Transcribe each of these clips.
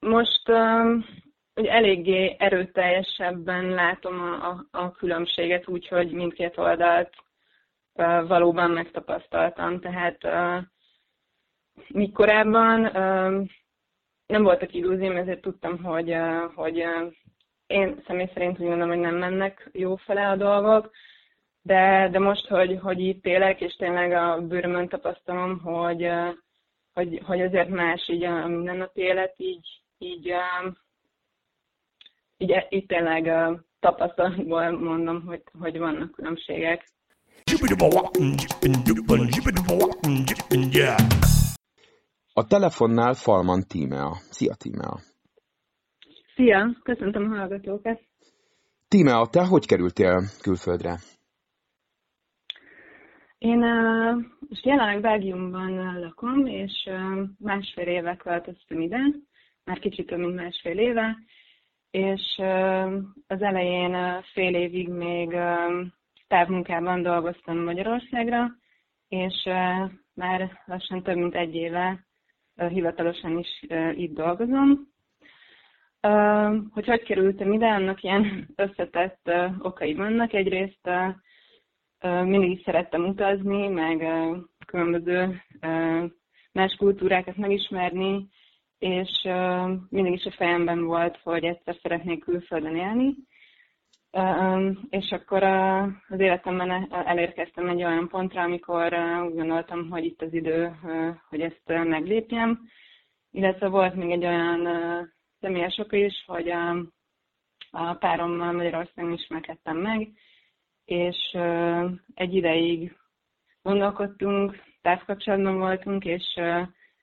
most um, ugye eléggé erőteljesebben látom a, a, a különbséget, úgyhogy mindkét oldalt valóban megtapasztaltam. Tehát míg korábban nem voltak illúzióm, ezért tudtam, hogy, hogy én személy szerint úgy gondolom, hogy nem mennek jó fele a dolgok, de, de most, hogy, hogy itt élek, és tényleg a bőrömön tapasztalom, hogy, hogy, hogy azért más így a mindennapi élet, így, így, így, így tényleg tapasztalatból mondom, hogy, hogy vannak különbségek. A telefonnál Falman Tímea. Szia, Tímea! Szia! Köszöntöm a hallgatókat! Tímea, te hogy kerültél külföldre? Én most jelenleg Belgiumban lakom, és másfél éve költöztem ide, már kicsit több, mint másfél éve, és az elején fél évig még távmunkában dolgoztam Magyarországra, és már lassan több mint egy éve hivatalosan is itt dolgozom. Hogy hogy kerültem ide, annak ilyen összetett okai vannak. Egyrészt mindig is szerettem utazni, meg különböző más kultúrákat megismerni, és mindig is a fejemben volt, hogy egyszer szeretnék külföldön élni. És akkor az életemben elérkeztem egy olyan pontra, amikor úgy gondoltam, hogy itt az idő, hogy ezt meglépjem. Illetve volt még egy olyan személyes oka is, hogy a, a párommal Magyarországon ismerkedtem meg, és egy ideig gondolkodtunk, távkapcsolatban voltunk, és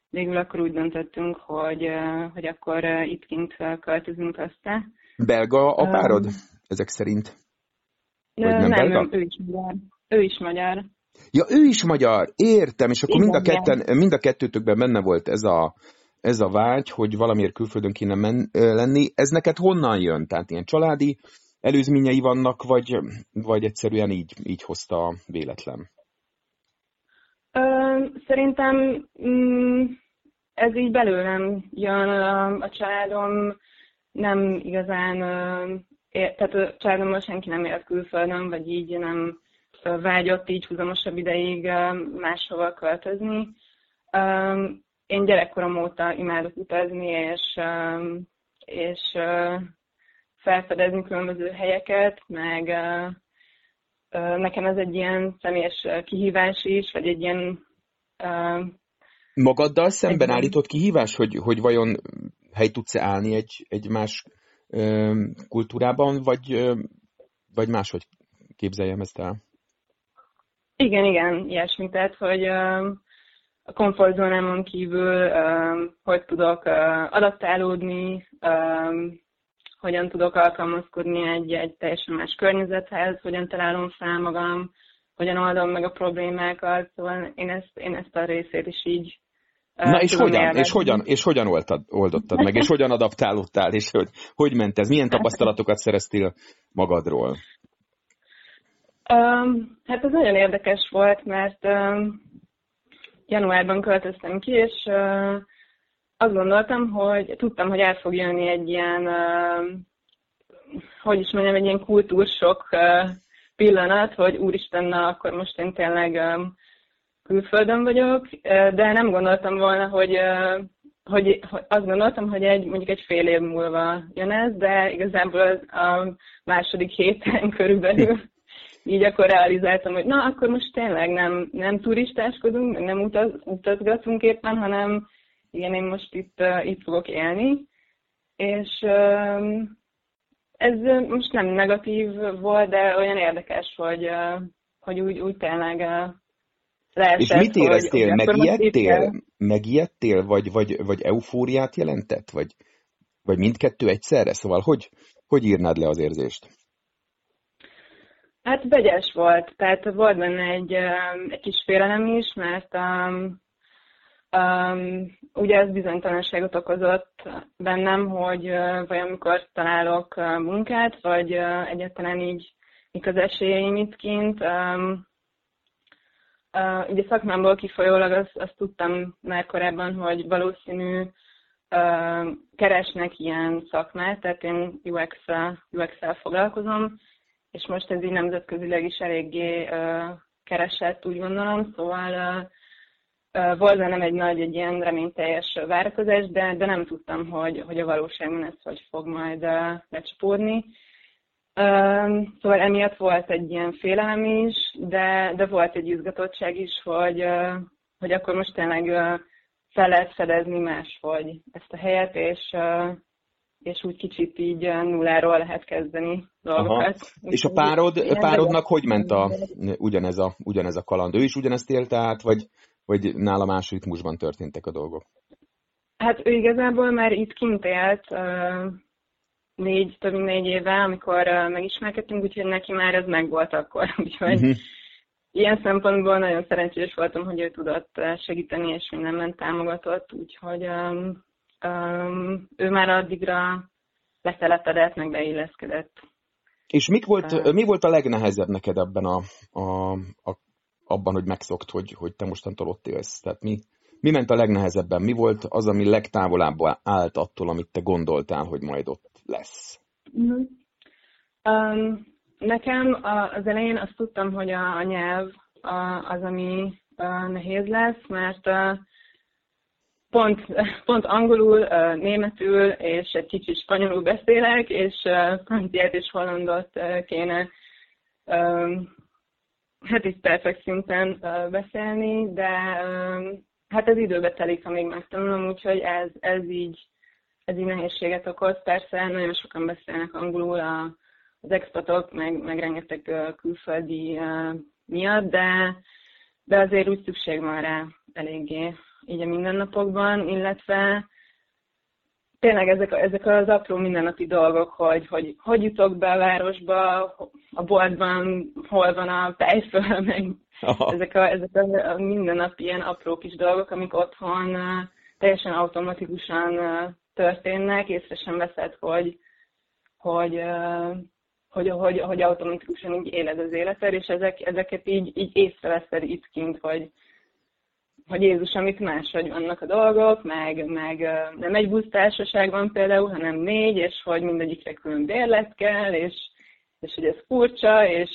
végül akkor úgy döntöttünk, hogy, hogy akkor itt kint költözünk össze. Belga a párod? Um, ezek szerint? Vagy nem, nem, nem, ő is magyar. Ő is magyar. Ja, ő is magyar, értem, és akkor Igen, mind, a ketten, mind a kettőtökben benne volt ez a, ez a vágy, hogy valamiért külföldön kéne men, lenni. Ez neked honnan jön? Tehát ilyen családi előzményei vannak, vagy, vagy egyszerűen így, így hozta a véletlen? Szerintem mm, ez így belőlem jön. A, családom nem igazán tehát a családomban senki nem élt külföldön, vagy így nem vágyott így húzamosabb ideig máshova költözni. Én gyerekkorom óta imádok utazni, és, és felfedezni különböző helyeket, meg nekem ez egy ilyen személyes kihívás is, vagy egy ilyen... Magaddal szemben egy... állított kihívás, hogy, hogy vajon hely tudsz-e állni egy, egy más kultúrában, vagy, vagy máshogy képzeljem ezt el? Igen, igen, ilyesmi. Tehát, hogy a komfortzónámon kívül hogy tudok adaptálódni, hogyan tudok alkalmazkodni egy, egy teljesen más környezethez, hogyan találom fel magam, hogyan oldom meg a problémákat, szóval én ezt, én ezt a részét is így Na és hogyan, és hogyan, és hogyan oldtad, oldottad meg, és hogyan adaptálódtál, és hogy, hogy ment ez? Milyen tapasztalatokat szereztél magadról? Um, hát ez nagyon érdekes volt, mert um, januárban költöztem ki, és uh, azt gondoltam, hogy tudtam, hogy el fog jönni egy ilyen, uh, hogy is mondjam, egy ilyen kultúrsok uh, pillanat, hogy úristen, na akkor most én tényleg külföldön vagyok, de nem gondoltam volna, hogy, hogy, hogy azt gondoltam, hogy egy, mondjuk egy fél év múlva jön ez, de igazából a második héten körülbelül így akkor realizáltam, hogy na, akkor most tényleg nem, nem turistáskodunk, nem utaz, utazgatunk éppen, hanem igen, én most itt, itt fogok élni. És ez most nem negatív volt, de olyan érdekes, hogy, hogy úgy, úgy tényleg leesett. És mit éreztél? Hogy, megijedtél? Megijedtél? Vagy, vagy, vagy eufóriát jelentett? Vagy, vagy mindkettő egyszerre? Szóval hogy, hogy írnád le az érzést? Hát vegyes volt. Tehát volt benne egy, egy kis félelem is, mert um, um, ugye ez bizonytalanságot okozott bennem, hogy uh, vajon mikor találok uh, munkát, vagy uh, egyáltalán így mik az esélyeim itt kint. Um, Uh, ugye szakmámból kifolyólag azt, azt tudtam már korábban, hogy valószínű, keresnek ilyen szakmát, tehát én UX-el, UX-el foglalkozom, és most ez így nemzetközileg is eléggé keresett, úgy gondolom, szóval volt nem egy nagy, egy ilyen reményteljes várakozás, de, de nem tudtam, hogy, hogy a valóságban ez hogy fog majd lecsapódni. Szóval emiatt volt egy ilyen félelem is, de, de volt egy izgatottság is, hogy, hogy akkor most tényleg fel lehet fedezni máshogy ezt a helyet, és, és úgy kicsit így nulláról lehet kezdeni dolgokat. Aha. És a párod, párodnak hogy ment a, ugyanez, a, ugyanez a kaland? Ő is ugyanezt élte át, vagy, vagy nála más ritmusban történtek a dolgok? Hát ő igazából már itt kint élt négy, több mint négy éve, amikor megismerkedtünk, úgyhogy neki már ez megvolt akkor. Úgyhogy uh-huh. ilyen szempontból nagyon szerencsés voltam, hogy ő tudott segíteni, és mindenben támogatott, úgyhogy um, um, ő már addigra letelepedett, meg beilleszkedett. És mik volt, mi volt a legnehezebb neked ebben a, a, a abban, hogy megszokt, hogy, hogy te mostantól ott élsz? Tehát mi, mi ment a legnehezebben? Mi volt az, ami legtávolabb állt attól, amit te gondoltál, hogy majd ott lesz? Mm-hmm. Um, nekem az elején azt tudtam, hogy a, a nyelv az, ami nehéz lesz, mert pont, pont angolul, németül és egy kicsit spanyolul beszélek, és franciát és hollandot kéne hát itt perfekt szinten beszélni, de hát ez időbe telik, amíg megtanulom, úgyhogy ez, ez így ez így nehézséget okoz. Persze nagyon sokan beszélnek angolul a, az expatok, meg, meg rengeteg külföldi miatt, de, de azért úgy szükség van rá eléggé így a mindennapokban, illetve tényleg ezek, ezek az apró mindennapi dolgok, hogy, hogy hogy jutok be a városba, a boltban, hol van a tejföl, meg Aha. ezek a, ezek a, a mindennapi ilyen apró kis dolgok, amik otthon teljesen automatikusan történnek, észre sem veszed, hogy, hogy, hogy, hogy, hogy automatikusan így éled az életed, és ezek, ezeket így, így észreveszed itt kint, hogy, hogy Jézus, amit máshogy vannak a dolgok, meg, meg nem egy busztársaság van például, hanem négy, és hogy mindegyikre külön bérlet kell, és, és hogy ez furcsa, és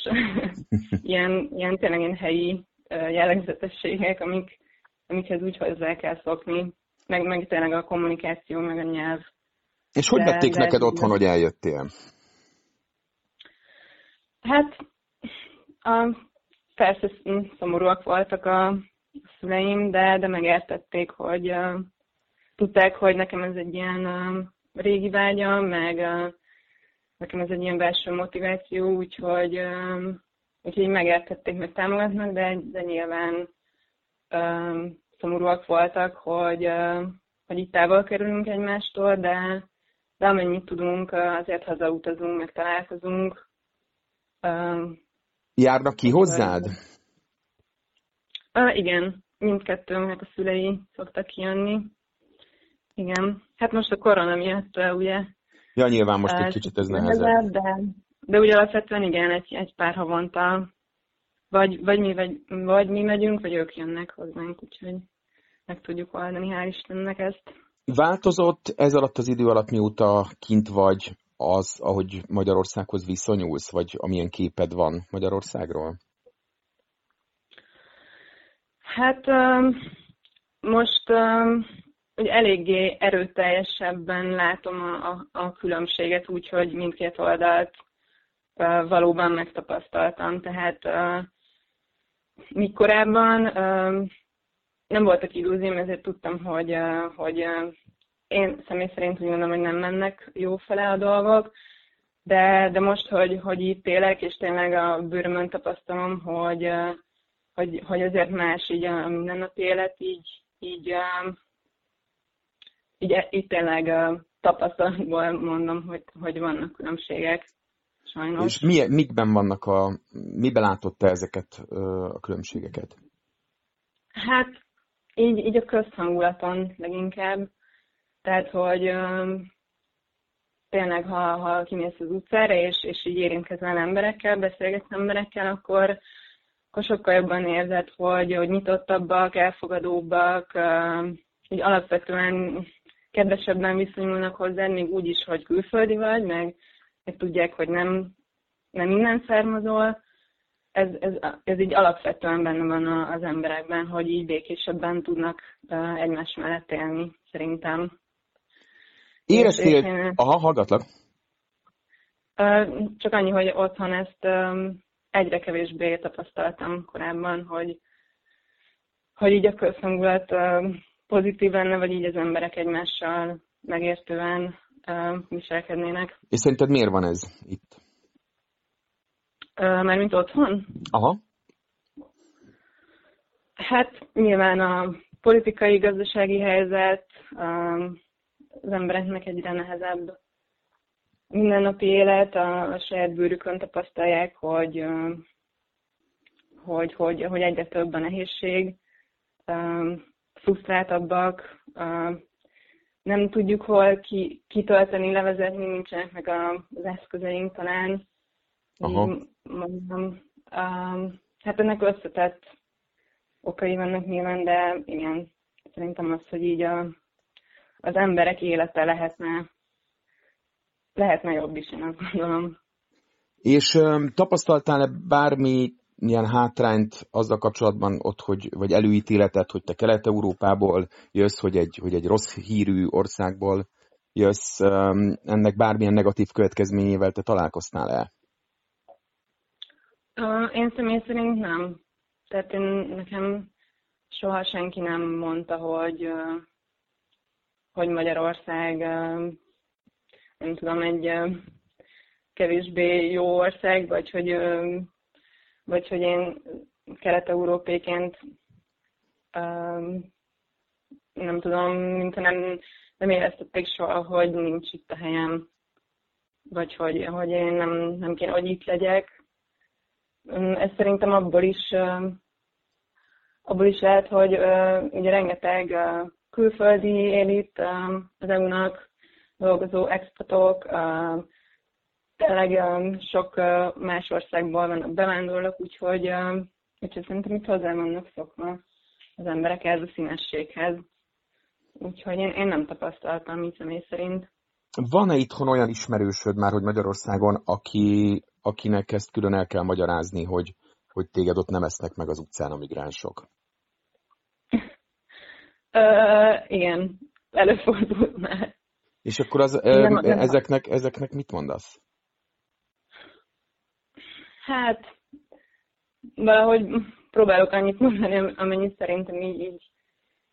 ilyen, ilyen tényleg ilyen helyi jellegzetességek, amik, amikhez úgy hozzá kell szokni meg, meg tényleg a kommunikáció, meg a nyelv. És hogy de, vették de neked otthon, hogy eljöttél? Hát, a, persze szomorúak voltak a szüleim, de, de megértették, hogy uh, tudták, hogy nekem ez egy ilyen uh, régi vágyam, meg uh, nekem ez egy ilyen belső motiváció, úgyhogy, uh, úgyhogy megértették, meg támogatnak, de, de nyilván uh, szomorúak voltak, hogy, hogy itt távol kerülünk egymástól, de, de amennyit tudunk, azért hazautazunk, meg találkozunk. Járnak ki hozzád? Uh, igen, mindkettőnknek a szülei szoktak kijönni. Igen. Hát most a korona miatt ugye... Ja, nyilván most egy kicsit ez nehezebb. De, de ugye alapvetően igen, egy, egy pár havonta vagy, vagy, mi, vagy, vagy mi megyünk, vagy ők jönnek hozzánk, úgyhogy meg tudjuk oldani, hál' Istennek ezt. Változott ez alatt az idő alatt, mióta kint vagy, az, ahogy Magyarországhoz viszonyulsz, vagy amilyen képed van Magyarországról? Hát most ugye eléggé erőteljesebben látom a, a, a különbséget, úgyhogy mindkét oldalt valóban megtapasztaltam. Tehát míg korábban nem voltak illúzióm, ezért tudtam, hogy, hogy én személy szerint úgy gondolom, hogy nem mennek jó fele a dolgok, de, de most, hogy, hogy itt élek, és tényleg a bőrömön tapasztalom, hogy, hogy, hogy azért más így a mindennapi élet, így, így, így, így tényleg tapasztalatból mondom, hogy, hogy vannak különbségek. Sajnos. És mi, mikben vannak a, miben látott te ezeket a különbségeket? Hát így, így a közhangulaton leginkább. Tehát, hogy um, tényleg, ha, ha kimész az utcára, és, és így érintkezel emberekkel, beszélgetsz emberekkel, akkor, akkor sokkal jobban érzed, hogy, hogy nyitottabbak, elfogadóbbak, um, így alapvetően kedvesebben viszonyulnak hozzád, még úgy is, hogy külföldi vagy, meg, meg tudják, hogy nem, nem innen származol. Ez, ez, ez így alapvetően benne van az emberekben, hogy így békésebben tudnak egymás mellett élni, szerintem. Éreztél... Én, Aha, hallgatlak. Csak annyi, hogy otthon ezt egyre kevésbé tapasztaltam korábban, hogy, hogy így a közhangulat pozitív lenne, vagy így az emberek egymással megértően viselkednének. És szerinted miért van ez itt? Mármint otthon? Aha. Hát nyilván a politikai, gazdasági helyzet, az embereknek egyre nehezebb mindennapi élet, a, a saját bőrükön tapasztalják, hogy, hogy, hogy, hogy egyre több a nehézség, frusztráltabbak, nem tudjuk hol ki, kitölteni, levezetni, nincsenek meg az eszközeink talán. Aha. mondom, hát ennek összetett okai vannak nyilván, de igen, szerintem az, hogy így a, az emberek élete lehetne, lehetne jobb is, én azt gondolom. És um, tapasztaltál-e bármi milyen hátrányt azzal kapcsolatban ott, hogy, vagy előítéletet, hogy te Kelet-Európából jössz, hogy egy, hogy egy rossz hírű országból jössz, um, ennek bármilyen negatív következményével te találkoztál-e? Én személy szerint nem. Tehát én, nekem soha senki nem mondta, hogy, hogy Magyarország, nem tudom, egy kevésbé jó ország, vagy hogy vagy hogy én kelet-európéként nem tudom, mintha nem, nem éreztették soha, hogy nincs itt a helyem, vagy hogy, hogy én nem, nem kéne, hogy itt legyek. Ez szerintem abból is, abból is lehet, hogy ugye rengeteg külföldi él itt az EU-nak, dolgozó expatok, tényleg sok más országból vannak bevándorlók, úgyhogy, úgyhogy szerintem itt hozzá vannak szokva az emberek ehhez a színességhez. Úgyhogy én, én nem tapasztaltam így személy szerint. Van-e itthon olyan ismerősöd már, hogy Magyarországon, aki, akinek ezt külön el kell magyarázni, hogy, hogy téged ott nem esznek meg az utcán a migránsok? uh, igen, előfordult már. És akkor az, nem, nem, ezeknek, ezeknek mit mondasz? Hát, valahogy próbálok annyit mondani, amennyit szerintem így, így,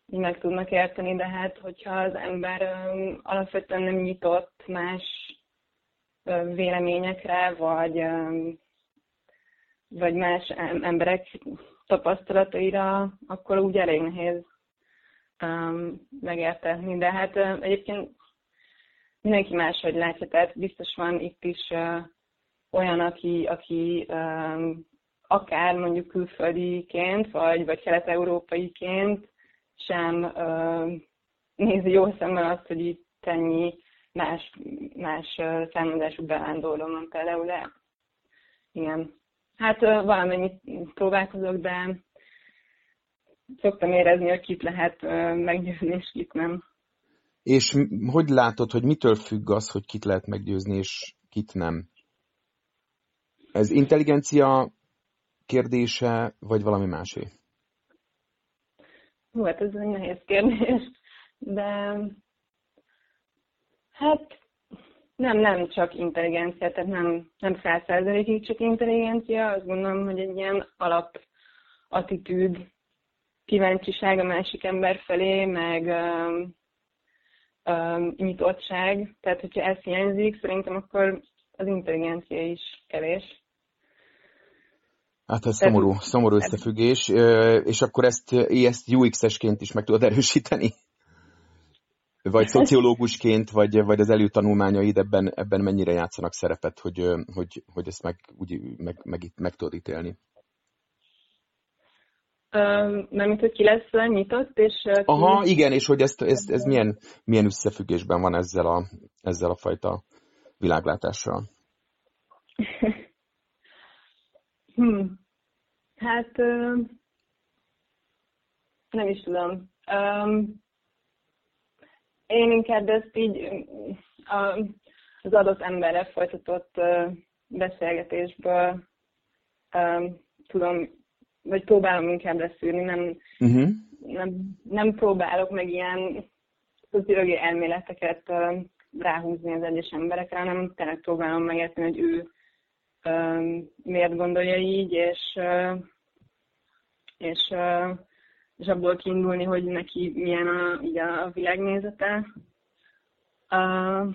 így meg tudnak érteni, de hát, hogyha az ember um, alapvetően nem nyitott más uh, véleményekre, vagy, um, vagy más emberek tapasztalataira, akkor úgy elég nehéz um, megértetni. De hát uh, egyébként mindenki máshogy látja, tehát biztos van itt is olyan, aki, aki akár mondjuk külföldiként, vagy, vagy kelet-európaiként sem nézi jó szemmel azt, hogy itt ennyi más, más származású bevándorló van például, de igen. Hát valamennyit próbálkozok, de szoktam érezni, hogy kit lehet meggyőzni, és kit nem. És hogy látod, hogy mitől függ az, hogy kit lehet meggyőzni, és kit nem? Ez intelligencia kérdése, vagy valami másé? Hú, hát ez egy nehéz kérdés, de hát nem, nem csak intelligencia, tehát nem, nem száz csak intelligencia, azt gondolom, hogy egy ilyen alap attitűd, kíváncsiság a másik ember felé, meg um, nyitottság. Tehát, hogyha ez hiányzik, szerintem akkor az intelligencia is kevés. Hát ez szomorú, szomorú összefüggés, és akkor ezt, ezt UX-esként is meg tudod erősíteni? Vagy szociológusként, vagy, vagy az előtanulmányaid ebben, ebben mennyire játszanak szerepet, hogy, hogy, hogy ezt meg, úgy, meg, meg, meg tudod ítélni? Nem, mint hogy ki lesz nyitott, és... Ki... Aha, igen, és hogy ezt, ez, ez milyen, milyen összefüggésben van ezzel a, ezzel a fajta világlátással? Hmm. Hát nem is tudom. Én inkább ezt így az adott emberre folytatott beszélgetésből tudom, vagy próbálom inkább leszűrni, nem, uh-huh. nem, nem próbálok meg ilyen szociológiai elméleteket uh, ráhúzni az egyes emberekre, hanem tényleg próbálom megérteni, hogy ő um, miért gondolja így, és, uh, és, uh, és abból kiindulni, hogy neki milyen a, így a világnézete. Uh,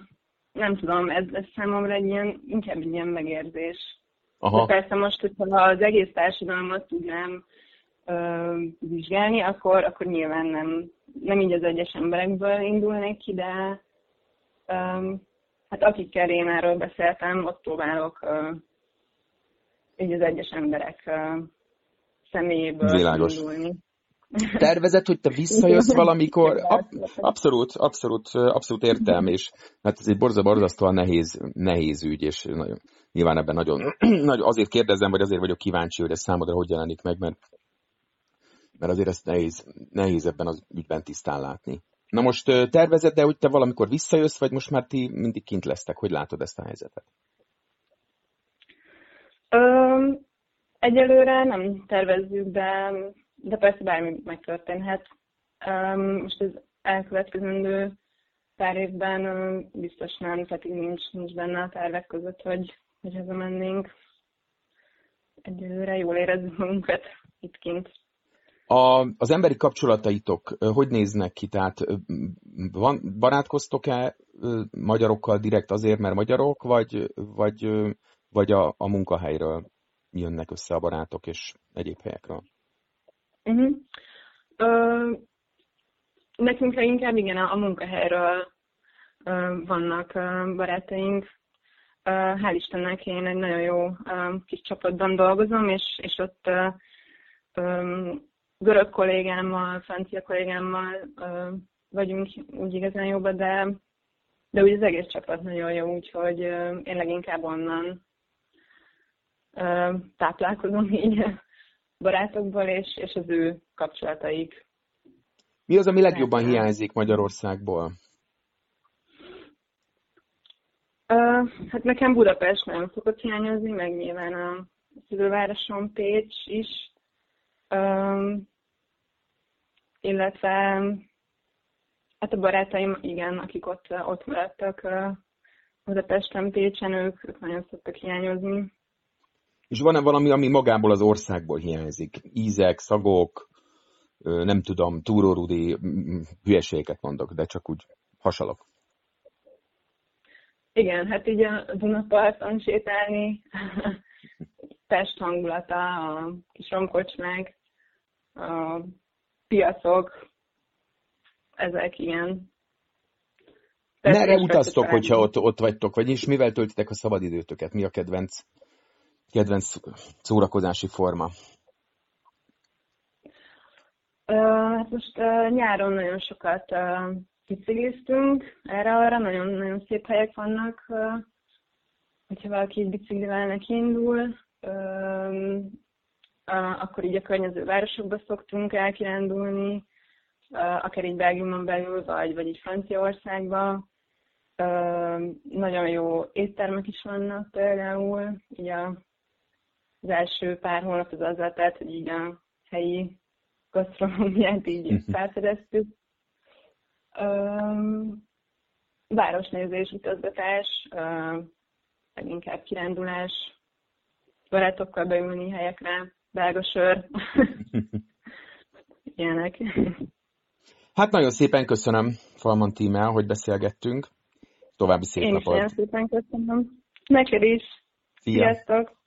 nem tudom, ez, ez számomra egy ilyen, inkább egy ilyen megérzés. Aha. De persze most, hogyha az egész társadalmat tudnám ö, vizsgálni, akkor, akkor nyilván nem, nem így az egyes emberekből indulnék ki, de ö, hát akikkel én erről beszéltem, ott próbálok ö, így az egyes emberek ö, személyéből Világos. indulni. Tervezett, hogy te visszajössz valamikor? Ab, abszolút, abszolút, abszolút értelm, és hát ez egy borzasztóan nehéz, nehéz ügy, és nagyon, nyilván ebben nagyon, nagyon, azért kérdezem, vagy azért vagyok kíváncsi, hogy ez számodra hogy jelenik meg, mert, mert azért ezt nehéz, nehéz ebben az ügyben tisztán látni. Na most tervezed, de hogy te valamikor visszajössz, vagy most már ti mindig kint lesztek? Hogy látod ezt a helyzetet? Ö, egyelőre nem tervezzük, de de persze bármi megtörténhet. Most az elkövetkezendő pár évben biztos nem, tehát így nincs, nincs benne a tervek között, hogy, hogy hazamennénk. Egyelőre jól érezzük magunkat itt kint. A, az emberi kapcsolataitok hogy néznek ki? Tehát van, barátkoztok-e magyarokkal direkt azért, mert magyarok, vagy, vagy, vagy a, a munkahelyről jönnek össze a barátok és egyéb helyekről? Uh-huh. Ö, nekünk leginkább igen, a, a munkahelyről ö, vannak ö, barátaink. Hál' Istennek én egy nagyon jó kis csapatban dolgozom, és, és ott görög kollégámmal, francia kollégámmal vagyunk úgy igazán jóban, de, de úgy az egész csapat nagyon jó, úgyhogy én leginkább onnan táplálkozom így barátokból, és, és az ő kapcsolataik. Mi az, ami legjobban hiányzik Magyarországból? Hát nekem Budapest nagyon szokott hiányozni, meg nyilván a szülővárosom Pécs is, uh, illetve hát a barátaim, igen, akik ott, ott maradtak Budapesten, Pécsen, ők, ők nagyon szoktak hiányozni. És van-e valami, ami magából az országból hiányzik? Ízek, szagok, nem tudom, túrórudi hülyeségeket mondok, de csak úgy hasalok. Igen, hát így a Dunaparton sétálni, Pest hangulata, a kis romkocsmák, a piacok, ezek igen. Merre utaztok, hogyha ott, ott vagytok, vagyis mivel töltitek a szabadidőtöket? Mi a kedvenc kedvenc szórakozási forma? Hát most nyáron nagyon sokat bicikliztünk erre-arra, nagyon-nagyon szép helyek vannak, hogyha valaki biciklivel nekiindul, akkor így a környező városokba szoktunk elkirándulni, akár így Belgiumon belül, vagy, vagy így Franciaországba. Nagyon jó éttermek is vannak például, így a az első pár hónap az azzal telt, hogy így a helyi gasztronómiát így felfedeztük. Városnézés, utazgatás, uh, leginkább kirándulás, barátokkal beülni helyekre, belga sör, ilyenek. Hát nagyon szépen köszönöm Falman Tímel, hogy beszélgettünk. További szép Én napot. Én szépen köszönöm. Neked is. Szia. Sziasztok.